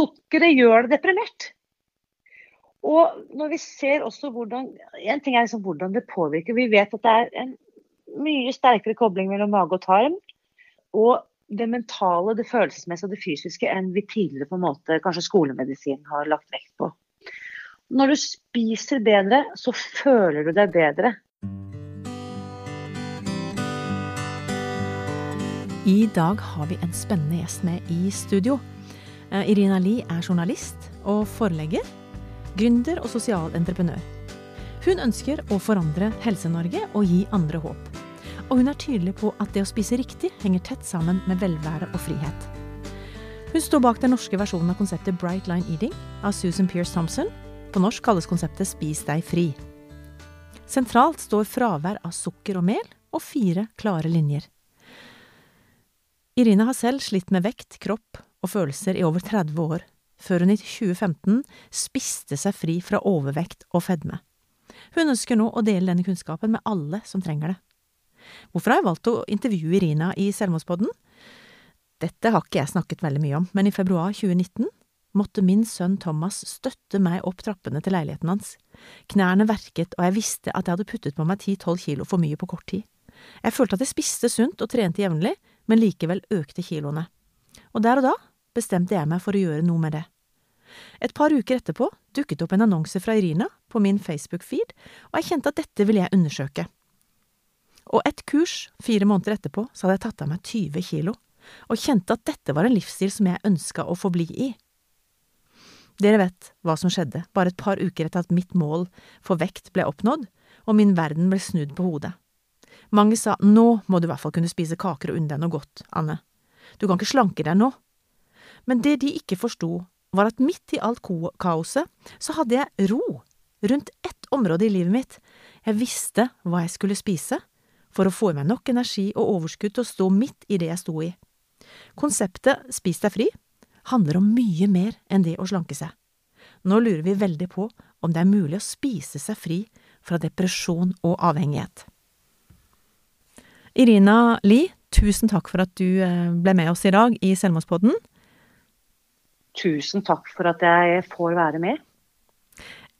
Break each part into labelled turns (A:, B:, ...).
A: sukkeret gjør det deprimert. Og når vi ser også hvordan En ting er liksom hvordan det påvirker. Vi vet at det er en mye sterkere kobling mellom mage og tarm. Og det mentale, det følelsesmessige og det fysiske enn vi tidligere på en måte kanskje skolemedisin har lagt vekt på. Når du spiser bedre, så føler du deg bedre.
B: I dag har vi en spennende gjest med i studio. Eh, Irina Lie er journalist og forlegger, gründer og sosial entreprenør. Hun ønsker å forandre Helse-Norge og gi andre håp. Og hun er tydelig på at det å spise riktig henger tett sammen med velvære og frihet. Hun står bak den norske versjonen av konseptet Bright Line Eating av Susan Pierce Thompson. På norsk kalles konseptet Spis deg fri. Sentralt står fravær av sukker og mel og fire klare linjer. Irina har selv slitt med vekt, kropp og følelser i over 30 år, før hun i 2015 spiste seg fri fra overvekt og fedme. Hun ønsker nå å dele denne kunnskapen med alle som trenger det. Hvorfor har jeg valgt å intervjue Irina i Selvmordspodden? Dette har ikke jeg snakket veldig mye om, men i februar 2019 måtte min sønn Thomas støtte meg opp trappene til leiligheten hans. Knærne verket, og jeg visste at jeg hadde puttet på meg ti–tolv kilo for mye på kort tid. Jeg følte at jeg spiste sunt og trente jevnlig, men likevel økte kiloene. Og der og da bestemte jeg meg for å gjøre noe med det. Et par uker etterpå dukket opp en annonse fra Irina på min Facebook-feed, og jeg kjente at dette ville jeg undersøke. Og et kurs fire måneder etterpå så hadde jeg tatt av meg 20 kilo, og kjente at dette var en livsstil som jeg ønska å forbli i. Dere vet hva som skjedde bare et par uker etter at mitt mål for vekt ble oppnådd, og min verden ble snudd på hodet. Mange sa nå må du i hvert fall kunne spise kaker og unne deg noe godt, Anne. Du kan ikke slanke deg nå. Men det de ikke forsto, var at midt i alt kaoset så hadde jeg ro rundt ett område i livet mitt. Jeg visste hva jeg skulle spise for å få i meg nok energi og overskudd til å stå midt i det jeg sto i. Konseptet Spis deg fri handler om mye mer enn det å slanke seg. Nå lurer vi veldig på om det er mulig å spise seg fri fra depresjon og avhengighet. Irina Lie, tusen takk for at du eh, ble med oss i dag i Selvmordspodden.
A: Tusen takk for at jeg får være med.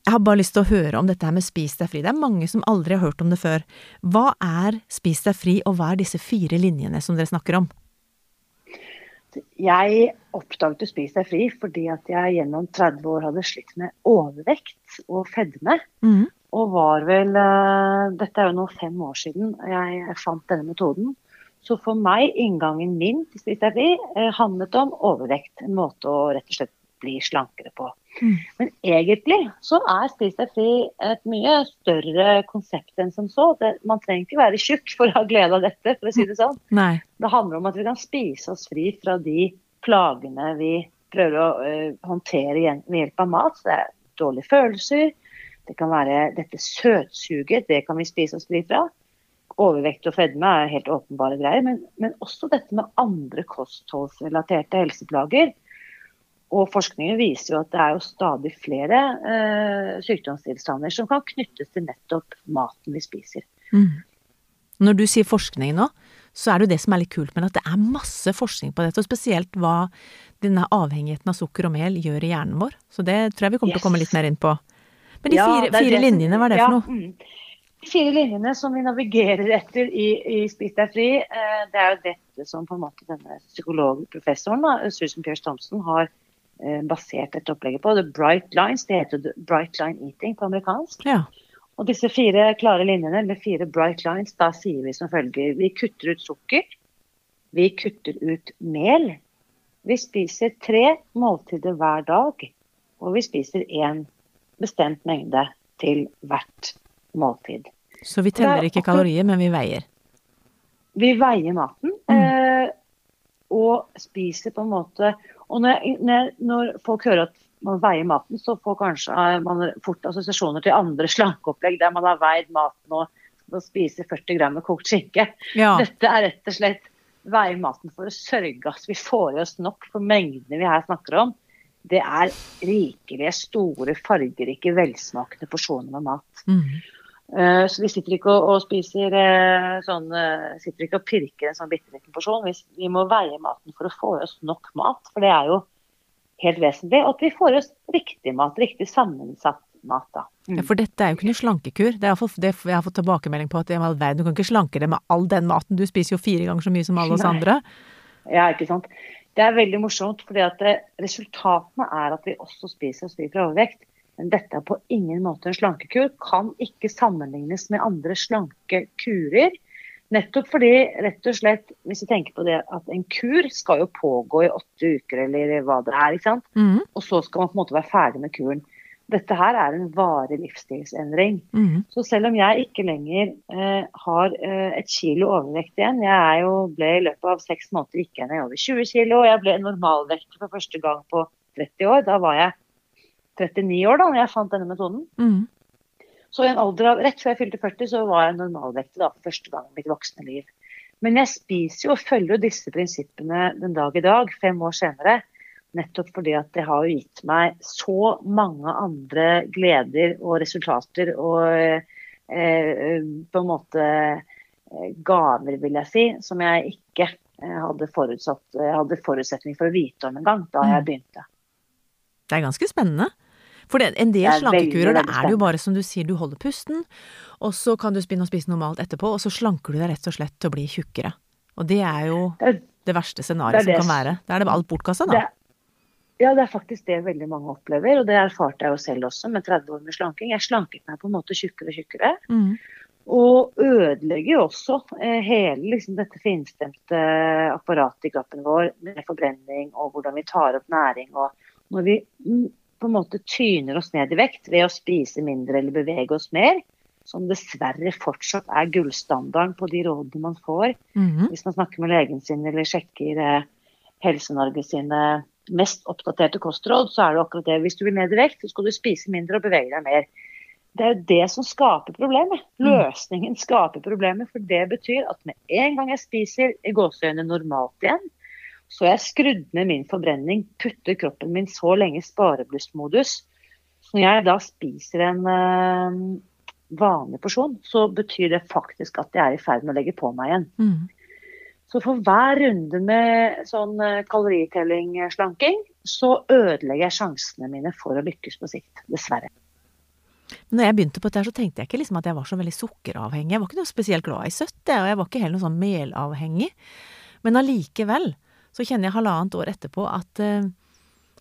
B: Jeg har bare lyst til å høre om dette her med Spis deg fri. Det er mange som aldri har hørt om det før. Hva er Spis deg fri, og hva er disse fire linjene som dere snakker om?
A: Jeg oppdaget Spis deg fri fordi at jeg gjennom 30 år hadde slitt med overvekt og fedme. Mm. Og var vel uh, Dette er jo nå fem år siden jeg fant denne metoden. Så for meg, inngangen min til Spis deg fri uh, handlet om overvekt. En måte å rett og slett bli slankere på. Mm. Men egentlig så er Spis deg fri et mye større konsept enn som så. Det, man trenger ikke være tjukk for å ha glede av dette, for å si det sånn.
B: Nei.
A: Det handler om at vi kan spise oss fri fra de plagene vi prøver å uh, håndtere ved hjelp av mat. Så det er dårlige følelser, det kan være dette søtsuget, det kan vi spise oss fri fra. Overvekt og fedme er helt åpenbare greier, men, men også dette med andre kostholdsrelaterte helseplager. Og forskningen viser jo at det er jo stadig flere eh, sykdomstilstander som kan knyttes til nettopp maten vi spiser. Mm.
B: Når du sier forskning nå, så er det jo det som er litt kult men at det er masse forskning på dette, og spesielt hva denne avhengigheten av sukker og mel gjør i hjernen vår. Så det tror jeg vi kommer yes. til å komme litt mer inn på. Men de ja, fire, fire linjene, hva er det for noe? Mm.
A: De fire linjene som vi navigerer etter i, i Spis deg fri, eh, det er jo dette som på en måte denne psykologprofessoren, Susan Pierce Thompson, har eh, basert dette opplegget på. The Bright Lines, det heter Bright Line Eating på amerikansk.
B: Ja.
A: Og disse fire klare linjene med fire bright lines, da sier vi som følger Vi kutter ut sukker. Vi kutter ut mel. Vi spiser tre måltider hver dag. Og vi spiser én bestemt mengde til hvert måltid.
B: Så vi teller ikke kalorier, men vi veier?
A: Vi veier maten. Mm. Eh, og spiser på en måte Og når, når, når, folk hører at man veier maten, så får kanskje eh, man fort assosiasjoner til andre slankeopplegg der man har veid maten og, og spiser 40 gram med kokt skinke.
B: Ja.
A: Dette er rett og slett veie maten for å sørge at vi får i oss nok for mengdene vi her snakker om det er rikelige, store, fargerike, velsmakende porsjoner med mat. Mm. Uh, så vi sitter ikke og, og spiser uh, sånn uh, Sitter ikke og pirker en sånn bitte liten porsjon. Vi, vi, må veie maten for å få i oss nok mat. For det er jo helt vesentlig. Og at vi får oss riktig mat, riktig sammensatt mat, da.
B: Mm. Ja, for dette er jo ikke noe slankekur. Det er det jeg har fått tilbakemelding på at verden, du kan ikke slanke deg med all den maten. Du spiser jo fire ganger så mye som alle oss andre.
A: Ja, ikke sant. Det er veldig morsomt, fordi at resultatene er at vi også spiser oss fri fra overvekt. Dette er på ingen måte en slankekur. Kan ikke sammenlignes med andre slankekurer. Nettopp fordi, rett og slett, hvis vi tenker på det at en kur skal jo pågå i åtte uker eller hva det er, ikke sant. Mm. Og så skal man på en måte være ferdig med kuren. Dette her er en varig livsstilsendring. Mm. Så selv om jeg ikke lenger eh, har eh, et kilo overvekt igjen Jeg er jo, ble i løpet av seks måneder ikke ned over 20 kilo. og Jeg ble normalvekt for første gang på 30 år. Da var jeg 39 år da når jeg fant denne metoden. Mm. Så i en alder av, Rett før jeg fylte 40 så var jeg normalvektig for første gang i mitt voksne liv. Men jeg spiser jo og følger jo disse prinsippene den dag i dag, fem år senere. Nettopp fordi at det har gitt meg så mange andre gleder og resultater og eh, på en måte eh, gaver, vil jeg si, som jeg ikke eh, hadde, hadde forutsetning for å vite om engang da jeg mm. begynte.
B: Det er ganske spennende. For det, en del slankekurer, det er det jo bare som du sier, du holder pusten, og så kan du begynne å spise normalt etterpå, og så slanker du deg rett og slett til å bli tjukkere. Og det er jo det, det verste scenarioet som kan være. Da er det alt bortkasta, da.
A: ja, det er faktisk det veldig mange opplever, og det erfarte jeg jo selv også med 30 år med slanking. Jeg slanket meg på en måte tjukkere og tjukkere. Mm. Og ødelegger også eh, hele liksom, dette finstemte apparatet i kroppen vår med forbrenning og hvordan vi tar opp næring. og når vi på en måte tyner oss ned i vekt ved å spise mindre eller bevege oss mer, som dessverre fortsatt er gullstandarden på de rådene man får mm -hmm. hvis man snakker med legen sin eller sjekker eh, Helse-Norge sine mest oppdaterte kostråd, så er det akkurat det. Hvis du vil ned i vekt, så skal du spise mindre og bevege deg mer. Det er jo det som skaper problemet. Mm. Løsningen skaper problemet. For det betyr at med en gang jeg spiser i gåseøynene normalt igjen, så jeg skrudd ned min forbrenning, putter kroppen min så lenge i spareblystmodus. Så når jeg da spiser en øh, vanlig porsjon, så betyr det faktisk at jeg er i ferd med å legge på meg igjen. Mm. Så for hver runde med sånn uh, kaloritelling-slanking, så ødelegger jeg sjansene mine for å lykkes på sikt. Dessverre.
B: Når jeg begynte på dette, så tenkte jeg ikke liksom at jeg var så veldig sukkeravhengig. Jeg var ikke noe spesielt glad i søtt, og jeg var ikke heller noe sånn melavhengig. Men allikevel så kjenner jeg halvannet år etterpå at uh,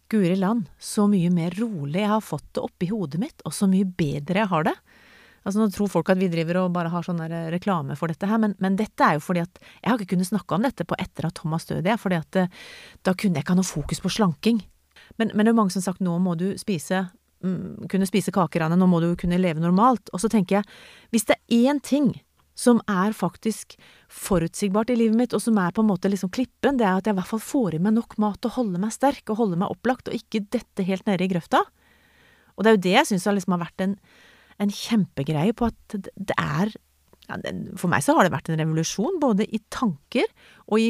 B: guri land, så mye mer rolig jeg har fått det oppi hodet mitt, og så mye bedre jeg har det. Altså Nå tror folk at vi driver og bare har sånn reklame for dette her, men, men, dette er jo fordi at jeg har ikke kunnet snakke om dette på etter at Thomas døde, fordi at uh, da kunne jeg ikke ha noe fokus på slanking. Men, men det er jo mange som har sagt nå må du spise mm, kunne spise kaker, nå må du kunne leve normalt. Og så tenker jeg, hvis det er én ting som er faktisk forutsigbart i livet mitt, og som er på en måte liksom klippen, det er at jeg i hvert fall får i meg nok mat og å holde meg sterk og holde meg opplagt, og ikke dette helt nede i grøfta. Og det er jo det jeg syns liksom har vært en, en, kjempegreie på at det er For meg så har det vært en revolusjon, både i tanker og i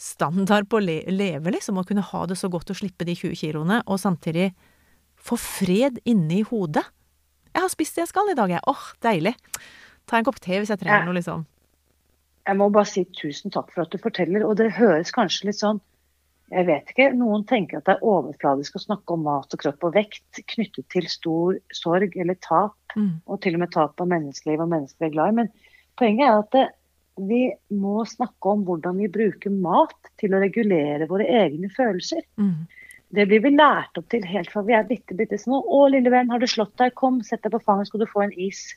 B: standard på å le leve, liksom. Å kunne ha det så godt å slippe de 20 kiloene, og samtidig få fred inni hodet. Jeg har spist det jeg skal i dag, jeg. Åh, deilig. Ta en kopp te hvis jeg trenger ja. noe, liksom.
A: Jeg må bare si tusen takk for at du forteller. Og det høres kanskje litt sånn jeg vet ikke, Noen tenker at det er overfladisk å snakke om mat og kropp og vekt knyttet til stor sorg eller tap, mm. og til og med tap av menneskeliv og mennesker vi er glad i. Men poenget er at det, vi må snakke om hvordan vi bruker mat til å regulere våre egne følelser. Mm. Det blir vi lært opp til helt fra vi er bitte, bitte små. 'Å, lille venn, har du slått deg? Kom, sett deg på fanget, skal du få en is.'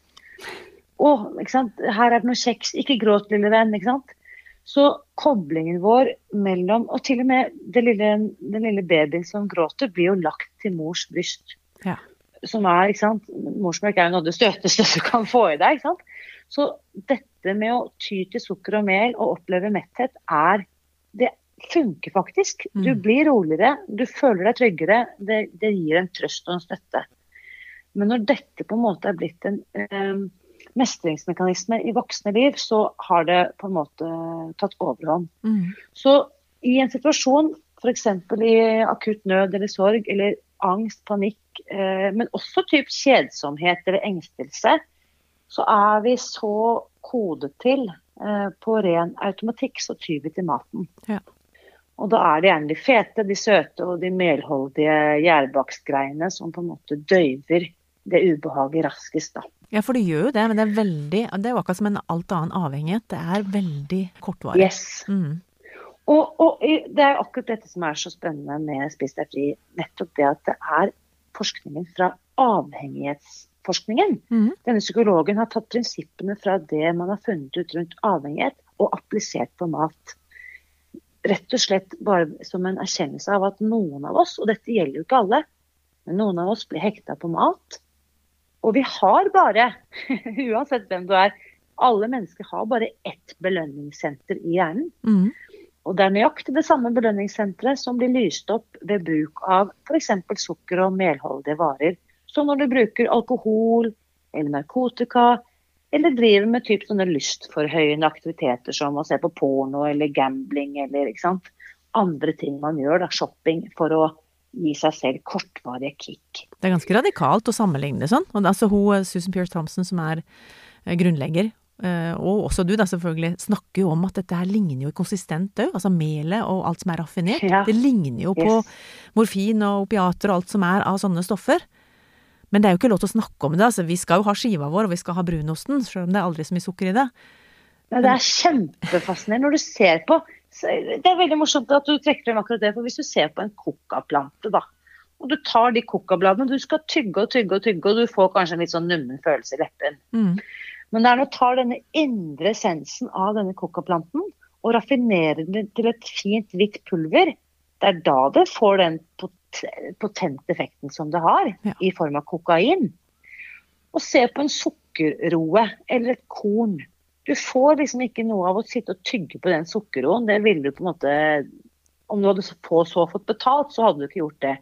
A: Å, her er det noe kjeks. Ikke gråt, lille venn. ikke sant? Så koblingen vår mellom Og til og med lille, den lille babyen som gråter, blir jo lagt til mors bryst. Ja. Som er, ikke sant Morsmelk er jo noe av det støteste du kan få i deg. ikke sant? Så dette med å ty til sukker og mel og oppleve metthet, er Det funker faktisk. Du mm. blir roligere, du føler deg tryggere. Det, det, gir en trøst og en støtte. Men når dette på en måte er blitt en um, mestringsmekanisme i voksne liv, så har det på en måte tatt overhånd. Mm. Så i en situasjon, f.eks. i akutt nød eller sorg eller angst, panikk, eh, men også typ kjedsomhet eller engstelse, så er vi så kodet til eh, på ren automatikk, så tyr vi til maten. Ja. Og da er det gjerne de fete, de søte og de melholdige gjærbakstgreiene som på en måte døyver det ubehaget raskest, da.
B: Ja, for det gjør jo det, men det er veldig Det er jo akkurat som en alt annen avhengighet. Det er veldig kortvarig.
A: Yes. Mm. Og, og, det er akkurat dette som er så spennende med Spis deg fri. Nettopp det at det er forskningen fra avhengighetsforskningen. Mm. Denne psykologen har tatt prinsippene fra det man har funnet ut rundt avhengighet, og applisert på mat rett og slett bare som en erkjennelse av at noen av oss, og dette gjelder jo ikke alle, men noen av oss blir hekta på mat. Og vi har bare, uansett hvem du er, alle mennesker har bare ett belønningssenter i hjernen. Mm. Og det er nøyaktig det samme belønningssenteret som blir lyst opp ved bruk av f.eks. sukker- og melholdige varer. Som når du bruker alkohol eller narkotika eller driver med typ sånne lystforhøyende aktiviteter som å se på porno eller gambling eller andre ting man gjør, da, shopping, for å gi seg selv kortvarige kick.
B: Det er ganske radikalt å sammenligne sånn. Og altså hun, Susan Pierce Thompson, som er eh, grunnlegger, eh, og også du da selvfølgelig, snakker jo om at dette her ligner jo konsistent òg. Altså melet og alt som er raffinert. Ja. Det ligner jo på morfin og opiater og alt som er av sånne stoffer. Men det er jo ikke lov til å snakke om det. altså Vi skal jo ha skiva vår, og vi skal ha brunosten, selv om det er aldri så mye sukker i det.
A: Ja, det er kjempefascinerende når du ser på Det er veldig morsomt at du trekker frem akkurat det. For hvis du ser på en cocaplante, da. Og du tar de cocabladene, du skal tygge og tygge og tygge, og du får kanskje en litt sånn nummen følelse i leppen. Mm. Men når du tar denne indre essensen av denne cocaplanten og raffinerer den til et fint hvitt pulver, det er da det får den potente effekten som det har, ja. i form av kokain. Og se på en sukkerroe eller et korn. Du får liksom ikke noe av å sitte og tygge på den sukkerroen. Det ville du på en måte Om du hadde på så fått betalt, så hadde du ikke gjort det.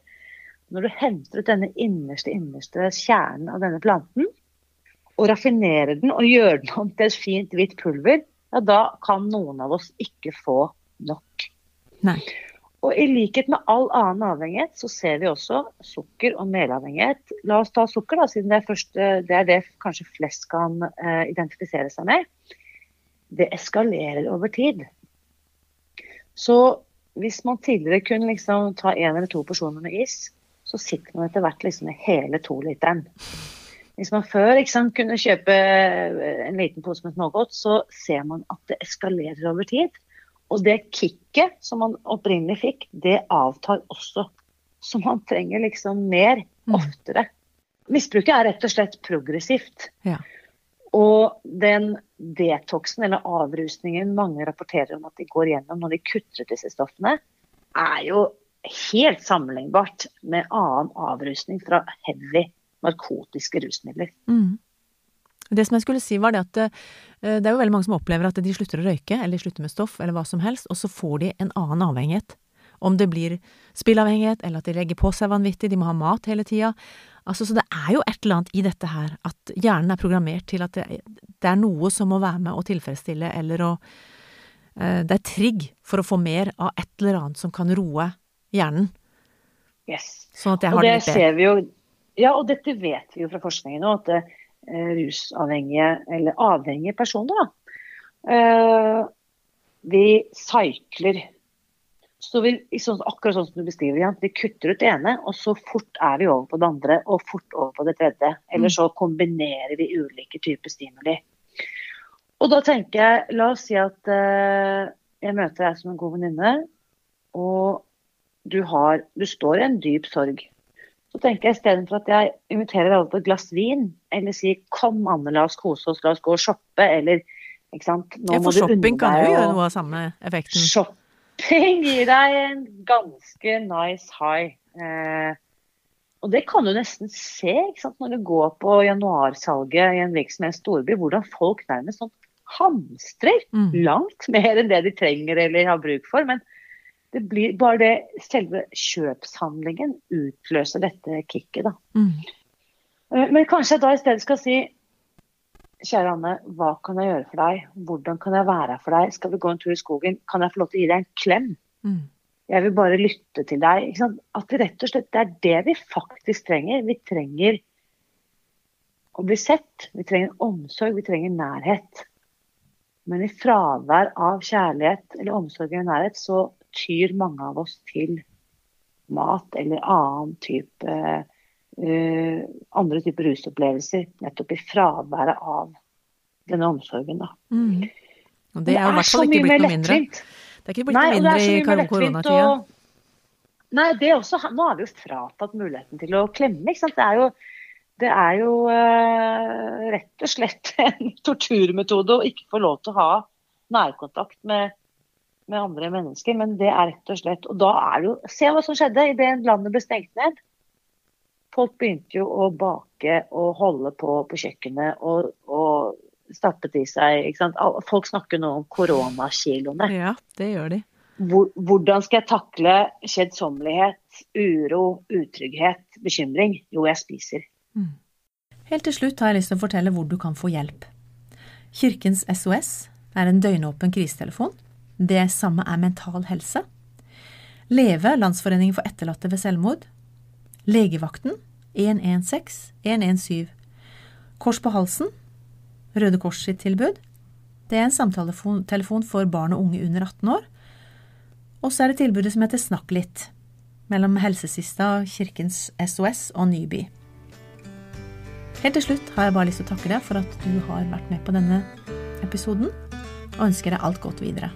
A: Når du henter ut denne innerste, innerste kjernen av denne planten, og raffinerer den og gjør den om til et fint hvitt pulver, ja, da kan noen av oss ikke få nok.
B: Nei.
A: Og i likhet med all annen avhengighet, så ser vi også sukker- og melavhengighet. La oss ta sukker, da, siden det er, først, det, er det kanskje flest kan uh, identifisere seg med. Det eskalerer over tid. Så hvis man tidligere kunne liksom ta én eller to porsjoner med is, så sitter man etter hvert liksom med hele to literen. Hvis man før liksom, kunne kjøpe eh, en liten pose med smågodt, så ser man at det eskalerer over tid. Og det kicket som man opprinnelig fikk, det avtar også. Så man trenger liksom mer mm. oftere. Misbruket er rett og slett progressivt.
B: Ja.
A: Og den detoxen eller avrusningen mange rapporterer om at de går gjennom når de kutter ut disse stoffene, er jo helt sammenlignbart med annen avrusning fra heavy narkotiske rusmidler.
B: Mm. Det som jeg skulle si, var det at eh, det er jo veldig mange som opplever at de slutter å røyke, eller slutter med stoff, eller hva som helst, og så får de en annen avhengighet. Om det blir spillavhengighet, eller at de legger på seg vanvittig, de må ha mat hele tida. Altså, så det er jo et eller annet i dette her, at hjernen er programmert til at det, det er noe som må være med å tilfredsstille, eller å eh, Det er trigg for å få mer av et eller annet som kan roe hjernen.
A: Yes.
B: Sånn at jeg har og det,
A: det ser vi jo Ja, og dette vet vi jo fra forskningen nå, at Eh, rusavhengige eller avhengige personer. Da. Eh, vi sykler. Så vi, sånn, akkurat sånn som du beskriver, Jan, vi kutter ut det ene, og så fort er vi over på det andre og fort over på det tredje. Eller mm. så kombinerer vi ulike typer stimuli. Og da tenker jeg, la oss si at uh, jeg møter deg som en god venninne, og du, har, du står i en dyp sorg. Så tenker jeg istedenfor at jeg inviterer alle på et glass vin, eller sier 'kom Anne, la oss kose oss, la oss gå og shoppe', eller ikke sant.
B: Nå ja, for shopping kan jo gjøre noe av samme effekten.
A: Shopping gir deg en ganske nice high. Eh, og det kan du nesten se når du går på januarsalget i en virksomhet storby, hvordan folk nærmest sånn hamstrer mm. langt mer enn det de trenger eller har bruk for. men det blir bare det selve kjøpshandlingen utløser dette kicket, da.
B: Mm.
A: Eh, men kanskje jeg da i stedet skal si Kjære Anne, hva kan jeg gjøre for deg? Hvordan kan jeg være her for deg? Skal vi gå en tur i skogen? Kan jeg få lov til å gi deg en klem?
B: Mm.
A: Jeg vil bare lytte til deg. At det rett og slett det er det vi faktisk trenger. Vi trenger å bli sett. Vi trenger omsorg. Vi trenger nærhet. Men i fravær av kjærlighet eller omsorg eller nærhet, så tyr mange av oss til mat eller annen type uh, andre typer rusopplevelser nettopp i fraværet av denne omsorgen. Da.
B: Mm. Og det er jo i hvert fall ikke blitt noe mindre. Det er ikke blitt noe mindre i koronatida.
A: Nei, det også, nå har vi jo fratatt muligheten til å klemme. ikke sant? Det er jo, det er jo uh, rett og slett en torturmetode å ikke få lov til å ha nærkontakt med, med, andre mennesker. Men det er rett og slett Og da er det jo Se hva som skjedde idet landet ble stengt ned. Folk begynte jo å bake og holde på på kjøkkenet og, og stappet i seg. Folk snakker nå om koronakiloene.
B: Ja, det gjør de.
A: Hvordan skal jeg takle kjedsommelighet, uro, utrygghet, bekymring? Jo, jeg spiser. Mm.
B: Helt til slutt har jeg lyst til å fortelle hvor du kan få hjelp. Kirkens SOS er en døgnåpen krisetelefon. Det samme er Mental Helse. Leve, Landsforeningen for etterlatte ved selvmord. Legevakten 116 117. Kors på halsen Røde Kors sitt tilbud. Det er en samtaletelefon for barn og unge under 18 år. Og så er det tilbudet som heter Snakk litt, mellom Helsesista, Kirkens SOS og Nyby. Helt til slutt har jeg bare lyst til å takke deg for at du har vært med på denne episoden, og ønsker deg alt godt videre.